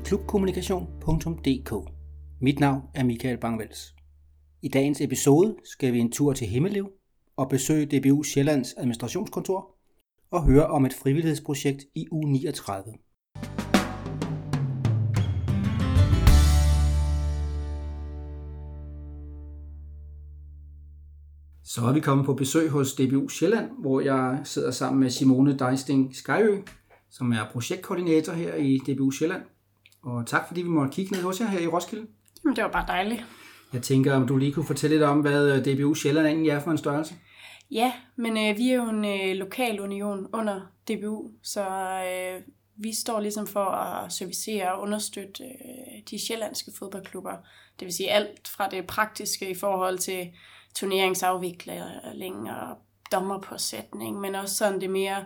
til klubkommunikation.dk. Mit navn er Michael Bangvels. I dagens episode skal vi en tur til Himmellev og besøge DBU Sjællands administrationskontor og høre om et frivillighedsprojekt i u 39. Så er vi kommet på besøg hos DBU Sjælland, hvor jeg sidder sammen med Simone Deisting Skyø, som er projektkoordinator her i DBU Sjælland. Og tak fordi vi måtte kigge ned hos jer her i Roskilde. Jamen, det var bare dejligt. Jeg tænker, om du lige kunne fortælle lidt om, hvad DBU Sjælland egentlig er for en størrelse? Ja, men øh, vi er jo en øh, lokal union under DBU, så øh, vi står ligesom for at servicere og understøtte øh, de sjællandske fodboldklubber. Det vil sige alt fra det praktiske i forhold til turneringsafvikling og dommerpåsætning, men også sådan det mere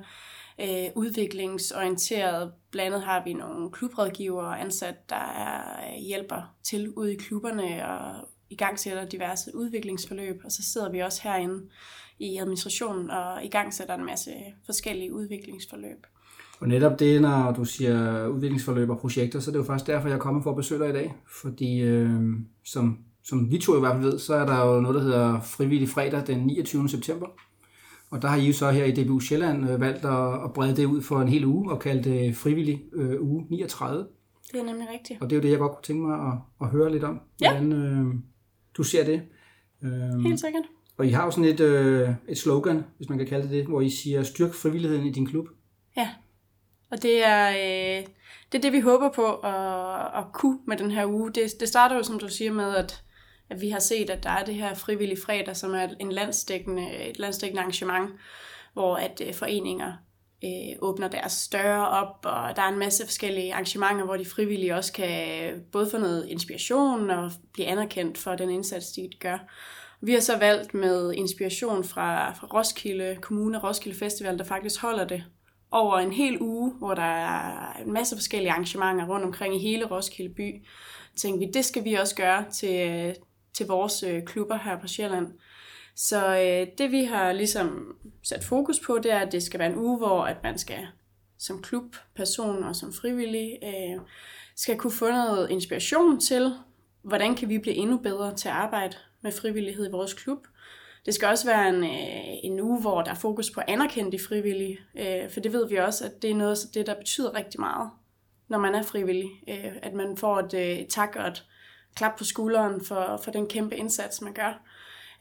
øh, udviklingsorienteret. Blandt andet har vi nogle klubrådgivere ansat, der er, øh, hjælper til ude i klubberne og i gang sætter diverse udviklingsforløb, og så sidder vi også herinde i administrationen og i gang sætter en masse forskellige udviklingsforløb. Og netop det, når du siger udviklingsforløb og projekter, så er det jo faktisk derfor, jeg er kommet for at besøge dig i dag. Fordi øh, som, som vi to i hvert fald ved, så er der jo noget, der hedder Frivillig Fredag den 29. september. Og der har I jo så her i DBU Sjælland øh, valgt at, at brede det ud for en hel uge og kalde det Frivillig øh, uge 39. Det er nemlig rigtigt. Og det er jo det, jeg godt kunne tænke mig at, at høre lidt om. Ja. Hvordan øh, du ser det. Øh, Helt sikkert. Og I har jo sådan et, øh, et slogan, hvis man kan kalde det det, hvor I siger, styrk frivilligheden i din klub. Ja, og det er, øh, det er det, vi håber på at, at kunne med den her uge. Det, det starter jo, som du siger, med, at, at vi har set, at der er det her frivillige fredag, som er en landsdækkende, et landsdækkende arrangement, hvor at øh, foreninger øh, åbner deres større op, og der er en masse forskellige arrangementer, hvor de frivillige også kan øh, både få noget inspiration og blive anerkendt for den indsats, de gør. Vi har så valgt med inspiration fra, fra Roskilde Kommune, Roskilde Festival, der faktisk holder det over en hel uge, hvor der er en masse forskellige arrangementer rundt omkring i hele Roskilde by. Tænkte vi, det skal vi også gøre til, til vores øh, klubber her på Sjælland. Så øh, det vi har ligesom sat fokus på, det er, at det skal være en uge, hvor at man skal som klubperson og som frivillig øh, skal kunne få noget inspiration til, hvordan kan vi blive endnu bedre til at arbejde med frivillighed i vores klub. Det skal også være en, øh, en uge, hvor der er fokus på at anerkende de frivillige, øh, for det ved vi også, at det er noget af det, der betyder rigtig meget, når man er frivillig. Øh, at man får et, øh, tak og et klap på skulderen for, for den kæmpe indsats, man gør.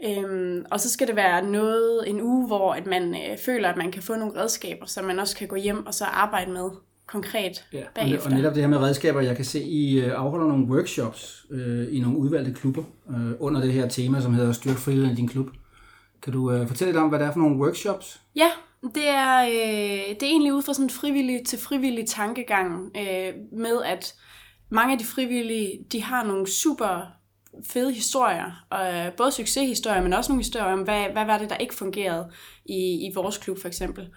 Øhm, og så skal det være noget, en uge, hvor at man øh, føler, at man kan få nogle redskaber, som man også kan gå hjem og så arbejde med konkret Ja, bagefter. og netop det her med redskaber, jeg kan se, I øh, afholder nogle workshops øh, i nogle udvalgte klubber øh, under det her tema, som hedder Styrk friheden i din klub. Kan du øh, fortælle lidt om, hvad det er for nogle workshops? Ja, det er, øh, det er egentlig ud fra sådan en frivillig til frivillig tankegang øh, med, at mange af de frivillige, de har nogle super fede historier, og både succeshistorier, men også nogle historier om, hvad, hvad var det, der ikke fungerede i, i vores klub for eksempel.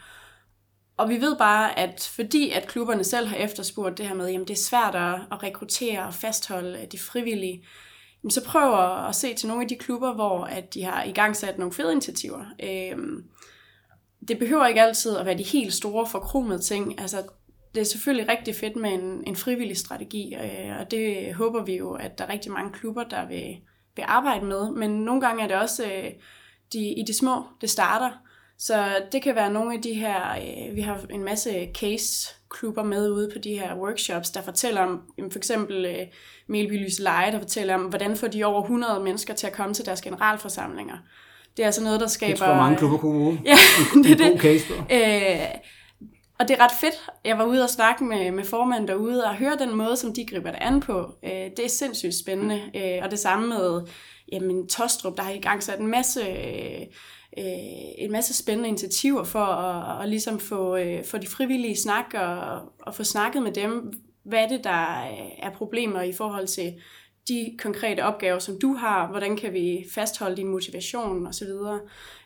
Og vi ved bare, at fordi at klubberne selv har efterspurgt det her med, jamen det er svært at, at rekruttere og fastholde øh, de frivillige, jamen så prøv at se til nogle af de klubber, hvor at de har i gang sat nogle fede initiativer. Øhm, det behøver ikke altid at være de helt store forkromede ting. Altså, det er selvfølgelig rigtig fedt med en, en frivillig strategi, øh, og det håber vi jo, at der er rigtig mange klubber, der vil, vil arbejde med. Men nogle gange er det også øh, de, i de små, det starter. Så det kan være nogle af de her, øh, vi har en masse case-klubber med ude på de her workshops, der fortæller om, for eksempel øh, Melby Lyse Leje, der fortæller om, hvordan får de over 100 mennesker til at komme til deres generalforsamlinger. Det er altså noget, der skaber... Jeg tror, mange klubber kunne bruge ja, det, case på. Øh, og det er ret fedt. Jeg var ude og snakke med, med formanden derude, og høre den måde, som de griber det an på. Øh, det er sindssygt spændende. Øh, og det samme med jamen, Tostrup, der har i gang sat en masse... Øh, øh, en masse spændende initiativer for at, at, at ligesom få, øh, få de frivillige snak og, og få snakket med dem, hvad er det, der øh, er problemer i forhold til de konkrete opgaver, som du har, hvordan kan vi fastholde din motivation osv.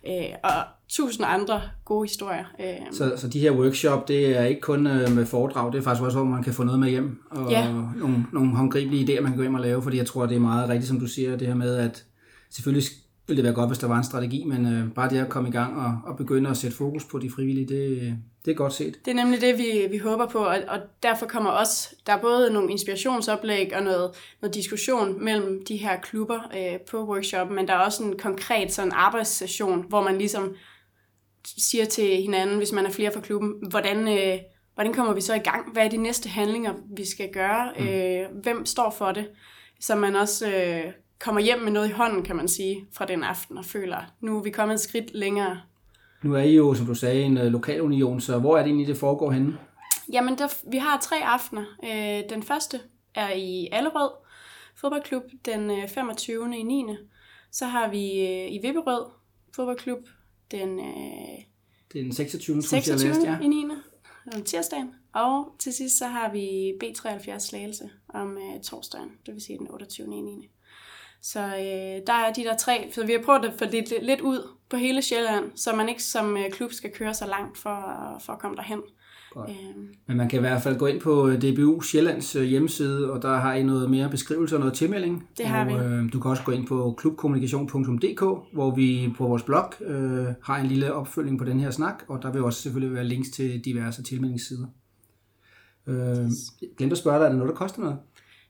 Øh, og tusind andre gode historier. Øh. Så, så de her workshop, det er ikke kun øh, med foredrag, det er faktisk også, hvor man kan få noget med hjem, og Ja. nogle, nogle håndgribelige idéer, man kan gå hjem og lave, fordi jeg tror, det er meget rigtigt, som du siger, det her med, at selvfølgelig ville det være godt, hvis der var en strategi, men øh, bare det at komme i gang og, og begynde at sætte fokus på de frivillige, det, det er godt set. Det er nemlig det, vi, vi håber på, og, og derfor kommer også, der er både nogle inspirationsoplæg og noget, noget diskussion mellem de her klubber øh, på workshoppen, men der er også en konkret sådan arbejdssession, hvor man ligesom siger til hinanden, hvis man er flere fra klubben, hvordan, øh, hvordan kommer vi så i gang? Hvad er de næste handlinger, vi skal gøre? Mm. Øh, hvem står for det? Så man også øh, kommer hjem med noget i hånden, kan man sige, fra den aften og føler, nu er vi kommet et skridt længere. Nu er I jo, som du sagde, en uh, lokalunion, så hvor er det egentlig, det foregår henne? Jamen, der, vi har tre aftener. Øh, den første er i Allerød fodboldklub den øh, 25. i 9. Så har vi øh, i Vipperød fodboldklub den øh, den 26. 26. jeg læste, ja. i 9. om tirsdagen. Og til sidst så har vi B73 Slagelse om øh, torsdagen, det vil sige den 28. i 9. Så øh, der er de der tre, så vi har prøvet at få lidt, lidt ud på hele Sjælland, så man ikke som øh, klub skal køre så langt for, for at komme derhen. Godt. Øhm, Men man kan i hvert fald gå ind på øh, DBU Sjællands øh, hjemmeside, og der har I noget mere beskrivelse og noget tilmelding. Det har og, vi. Øh, du kan også gå ind på klubkommunikation.dk, hvor vi på vores blog øh, har en lille opfølging på den her snak, og der vil også selvfølgelig være links til diverse tilmeldingssider. Øh, glemte at spørge dig, er det noget, der koster noget?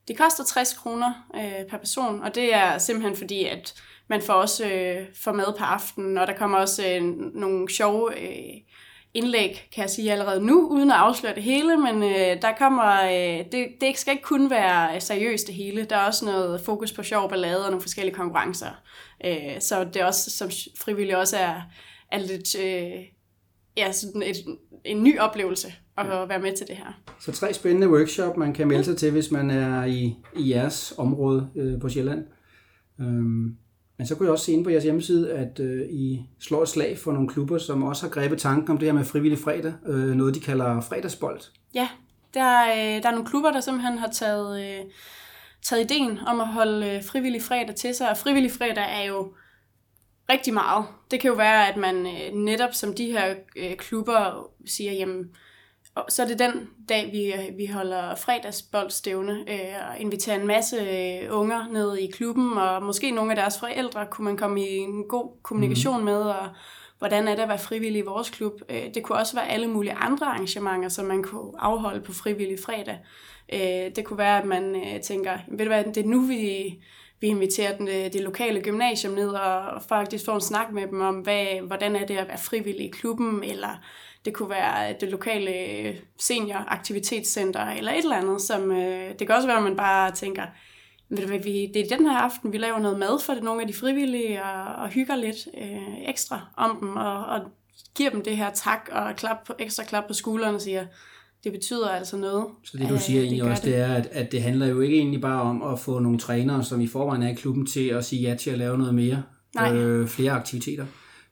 Det koster 60 kroner øh, per person, og det er simpelthen fordi, at man får også øh, får mad på aftenen, og der kommer også øh, nogle sjove øh, indlæg, kan jeg sige allerede nu, uden at afsløre det hele, men øh, der kommer, øh, det, det skal ikke kun være øh, seriøst det hele, der er også noget fokus på sjov ballade og nogle forskellige konkurrencer, øh, så det er også som frivillig også er, er lidt, øh, ja, sådan et, en ny oplevelse at være med til det her. Så tre spændende workshop, man kan melde sig til, hvis man er i, i jeres område øh, på Sjælland. Øhm, men så kunne jeg også se inde på jeres hjemmeside, at øh, I slår et slag for nogle klubber, som også har grebet tanken om det her med frivillig fredag. Øh, noget, de kalder fredagsbold. Ja, der, er, øh, der er nogle klubber, der simpelthen har taget, øh, taget ideen om at holde øh, frivillig fredag til sig. Og frivillig fredag er jo rigtig meget. Det kan jo være, at man øh, netop som de her øh, klubber siger, jamen, og så er det den dag, vi, vi holder fredagsboldstævne øh, og inviterer en masse øh, unger ned i klubben, og måske nogle af deres forældre kunne man komme i en god kommunikation mm. med, og hvordan er det at være frivillig i vores klub. Øh, det kunne også være alle mulige andre arrangementer, som man kunne afholde på frivillig fredag. Øh, det kunne være, at man øh, tænker, ved du hvad, det er nu, vi, vi inviterer den, øh, det lokale gymnasium ned og faktisk får en snak med dem om, hvad, hvordan er det at være frivillig i klubben, eller det kunne være øh, det lokale øh, senioraktivitetscenter eller et eller andet, som øh, det kan også være, at man bare tænker, ved du hvad, vi, det er den her aften, vi laver noget mad for det, nogle af de frivillige, og, og hygger lidt øh, ekstra om dem, og, og giver dem det her tak, og klap på, ekstra klap på skulderen og siger, det betyder altså noget. Så det du siger egentlig også, det er, at, at det handler jo ikke egentlig bare om at få nogle trænere, som i forvejen er i klubben, til at sige ja til at lave noget mere, Nej. øh, flere aktiviteter.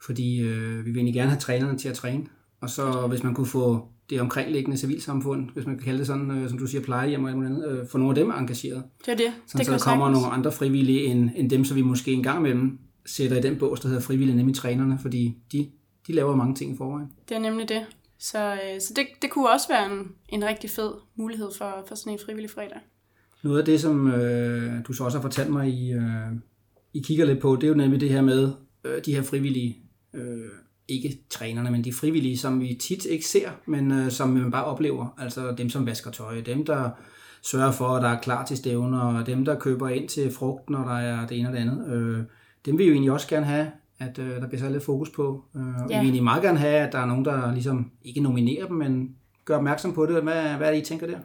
Fordi øh, vi vil egentlig gerne have trænerne til at træne. Og så hvis man kunne få det omkringliggende civilsamfund, hvis man kan kalde det sådan, øh, som du siger, plejehjem og alt andet, øh, få nogle af dem engageret. Det er det. Sådan, det så der kommer nogle andre frivillige end, end dem, som vi måske en gang imellem sætter i den bås, der hedder frivillige, nemlig trænerne, fordi de, de laver mange ting i forvejen. Det er nemlig det. Så, øh, så det, det kunne også være en, en rigtig fed mulighed for, for sådan en frivillig fredag. Noget af det, som øh, du så også har fortalt mig, I, øh, I kigger lidt på, det er jo nemlig det her med øh, de her frivillige, øh, ikke trænerne, men de frivillige, som vi tit ikke ser, men øh, som man bare oplever. Altså dem, som vasker tøj, dem, der sørger for, at der er klar til stævner, og dem, der køber ind til frugt, når der er det ene og det andet. Øh, dem vil vi jo egentlig også gerne have, at øh, der bliver sat lidt fokus på. Øh, og vi vil egentlig meget gerne have, at der er nogen, der ligesom ikke nominerer dem, men gør opmærksom på det. Hvad, hvad er det, I tænker der?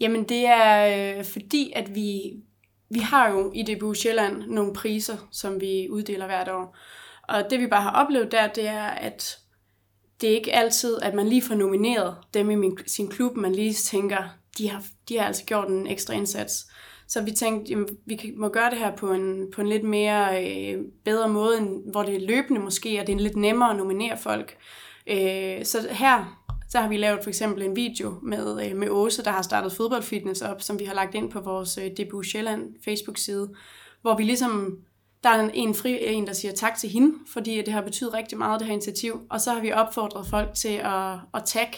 Jamen det er øh, fordi, at vi, vi har jo i DBU Sjælland nogle priser, som vi uddeler hvert år. Og det vi bare har oplevet der, det er, at det er ikke altid, at man lige får nomineret dem i min, sin klub, man lige tænker, de har, de har altså gjort en ekstra indsats. Så vi tænkte, jamen, vi må gøre det her på en, på en lidt mere øh, bedre måde, end, hvor det er løbende måske, og det er lidt nemmere at nominere folk. Øh, så her så har vi lavet for eksempel en video med, øh, med Åse, der har startet fodboldfitness op, som vi har lagt ind på vores øh, DBU Sjælland Facebook-side, hvor vi ligesom, der er en, en, fri, en, der siger tak til hende, fordi det har betydet rigtig meget, det her initiativ, og så har vi opfordret folk til at, at tagge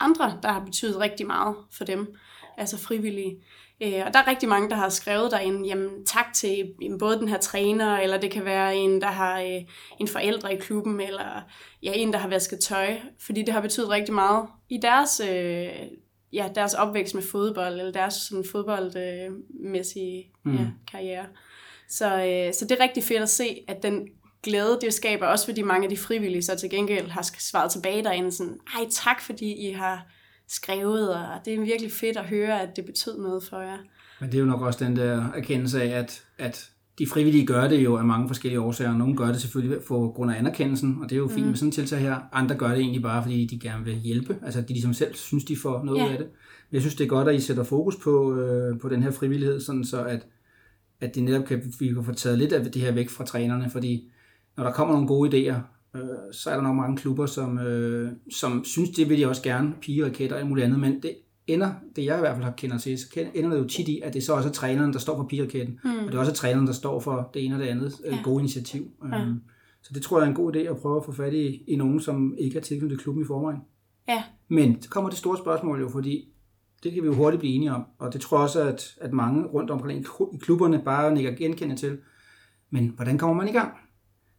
andre, der har betydet rigtig meget for dem, altså frivillige. Øh, og der er rigtig mange, der har skrevet derinde, jamen tak til jamen, både den her træner, eller det kan være en, der har øh, en forældre i klubben, eller ja, en, der har vasket tøj, fordi det har betydet rigtig meget i deres, øh, ja, deres opvækst med fodbold, eller deres sådan, fodboldmæssige øh, mm. ja, karriere. Så, øh, så det er rigtig fedt at se, at den glæde, det skaber også fordi mange af de frivillige så til gengæld har svaret tilbage derinde sådan, ej tak fordi I har skrevet, og det er virkelig fedt at høre, at det betød noget for jer. Men det er jo nok også den der erkendelse af, at, at de frivillige gør det jo af mange forskellige årsager. Nogle gør det selvfølgelig for grund af anerkendelsen, og det er jo fint mm. med sådan en tiltag her. Andre gør det egentlig bare, fordi de gerne vil hjælpe. Altså de ligesom selv synes, de får noget ja. af det. Men jeg synes, det er godt, at I sætter fokus på, øh, på den her frivillighed, sådan så at, at det netop kan, vi kan få taget lidt af det her væk fra trænerne, fordi når der kommer nogle gode idéer, øh, så er der nok mange klubber, som, øh, som synes, det vil de også gerne, piger, raketter og alt muligt andet, men det ender, det jeg i hvert fald har kender til, så ender det jo tit i, at det så også er træneren, der står for pigerraketten, mm. og det er også træneren, der står for det ene og det andet øh, ja. gode initiativ. Ja. Um, så det tror jeg er en god idé at prøve at få fat i, i nogen, som ikke er tilknyttet klubben i forvejen. Ja. Men så kommer det store spørgsmål jo, fordi det kan vi jo hurtigt blive enige om, og det tror jeg også, at, at mange rundt omkring i klubberne bare nikker genkende til. Men hvordan kommer man i gang?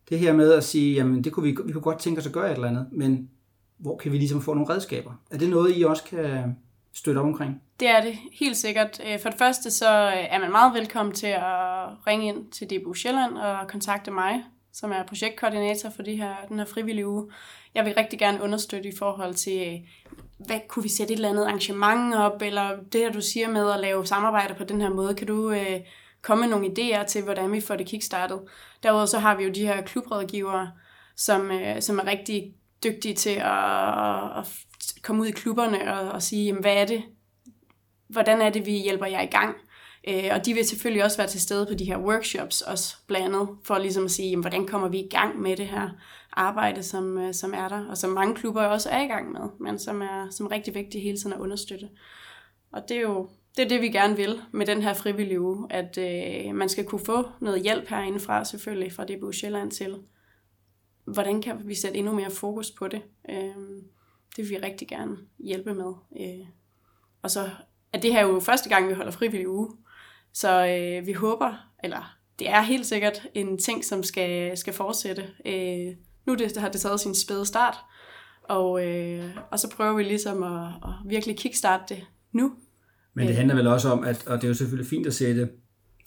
Det her med at sige, jamen det kunne vi, vi kunne godt tænke os at gøre et eller andet, men hvor kan vi ligesom få nogle redskaber? Er det noget, I også kan støtte op omkring? Det er det, helt sikkert. Øh, for det første, så øh, er man meget velkommen til at ringe ind til DBU Sjælland og kontakte mig, som er projektkoordinator for de her, den her frivillige uge. Jeg vil rigtig gerne understøtte i forhold til, øh, hvad kunne vi sætte et eller andet arrangement op, eller det her, du siger med at lave samarbejde på den her måde, kan du øh, komme med nogle idéer til, hvordan vi får det kickstartet. Derudover så har vi jo de her klubrådgivere, som, øh, som er rigtig dygtige til at, at komme ud i klubberne og, og sige, jamen, hvad er det, hvordan er det, vi hjælper jer i gang? Øh, og de vil selvfølgelig også være til stede på de her workshops, også blandet, for ligesom at sige, jamen, hvordan kommer vi i gang med det her arbejde, som, øh, som er der, og som mange klubber også er i gang med, men som er, som er rigtig vigtigt hele tiden at understøtte. Og det er jo det er det, vi gerne vil med den her frivillige uge, at øh, man skal kunne få noget hjælp herindefra, selvfølgelig fra DBU Sjælland til, hvordan kan vi sætte endnu mere fokus på det. Øh, det vil vi rigtig gerne hjælpe med. Øh, og så er det her jo første gang, vi holder frivillig uge, så øh, vi håber, eller det er helt sikkert en ting, som skal, skal fortsætte. Øh, nu det, har det taget sin spæde start, og, øh, og så prøver vi ligesom at, at virkelig kickstarte det nu, men det handler vel også om, at, og det er jo selvfølgelig fint at sætte,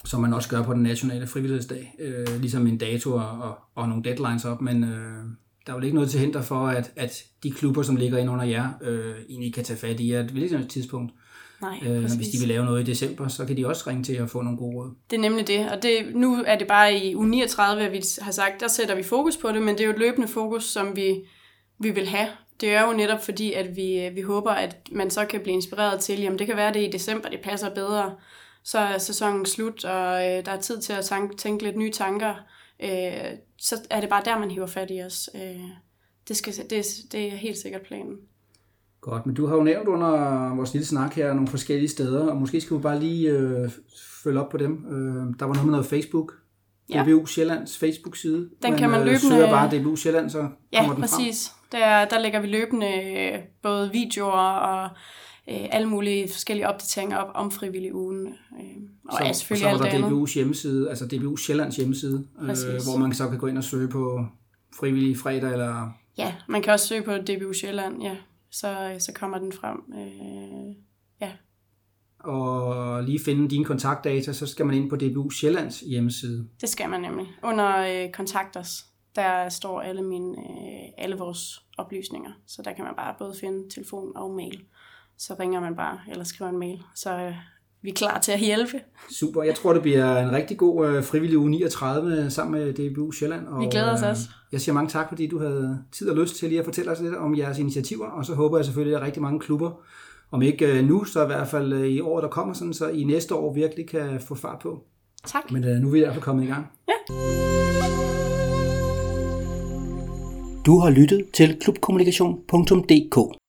som man også gør på den nationale frivillighedsdag, øh, ligesom en dato og, og, og nogle deadlines op, men øh, der er vel ikke noget til hinder for, at, at de klubber, som ligger ind under jer, øh, egentlig kan tage fat i jer et hvilket tidspunkt. Nej, øh, hvis de vil lave noget i december, så kan de også ringe til at få nogle gode råd. Det er nemlig det, og det, nu er det bare i u 39, at vi har sagt, der sætter vi fokus på det, men det er jo et løbende fokus, som vi, vi vil have det er jo netop fordi, at vi, vi håber, at man så kan blive inspireret til, jamen det kan være, det i december, det passer bedre. Så er sæsonen slut, og øh, der er tid til at tænke, tænke lidt nye tanker. Øh, så er det bare der, man hiver fat i os. Øh, det, skal, det, det er helt sikkert planen. Godt, men du har jo nævnt under vores lille snak her nogle forskellige steder, og måske skal vi bare lige øh, følge op på dem. Øh, der var noget med noget Facebook. Ja. DBU Sjællands Facebook-side. Den kan man øh, løbende... søger bare DBU Sjælland, så ja, kommer den præcis. frem. Der, der lægger vi løbende øh, både videoer og øh, alle mulige forskellige opdateringer op om frivillig ugen. Øh, og så, ja, selvfølgelig og så er der DBU's hjemmeside, altså DBU Sjællands hjemmeside, øh, hvor man så kan gå ind og søge på frivillige fredag eller... Ja, man kan også søge på DBU Sjælland, ja. Så, så kommer den frem. Øh, ja. Og lige finde dine kontaktdata, så skal man ind på DBU Sjællands hjemmeside. Det skal man nemlig. Under øh, kontakters der står alle, mine, øh, alle vores oplysninger. Så der kan man bare både finde telefon og mail. Så ringer man bare, eller skriver en mail. Så øh, vi er klar til at hjælpe. Super. Jeg tror, det bliver en rigtig god øh, frivillig uge 39 sammen med DBU Sjælland. Og, vi glæder os også. Jeg siger mange tak, fordi du havde tid og lyst til lige at fortælle os lidt om jeres initiativer. Og så håber jeg selvfølgelig, at rigtig mange klubber, om ikke nu, så i hvert fald i året, der kommer, sådan, så i næste år virkelig kan få fart på. Tak. Men nu er vi i hvert fald kommet i gang. Ja. Du har lyttet til klubkommunikation.dk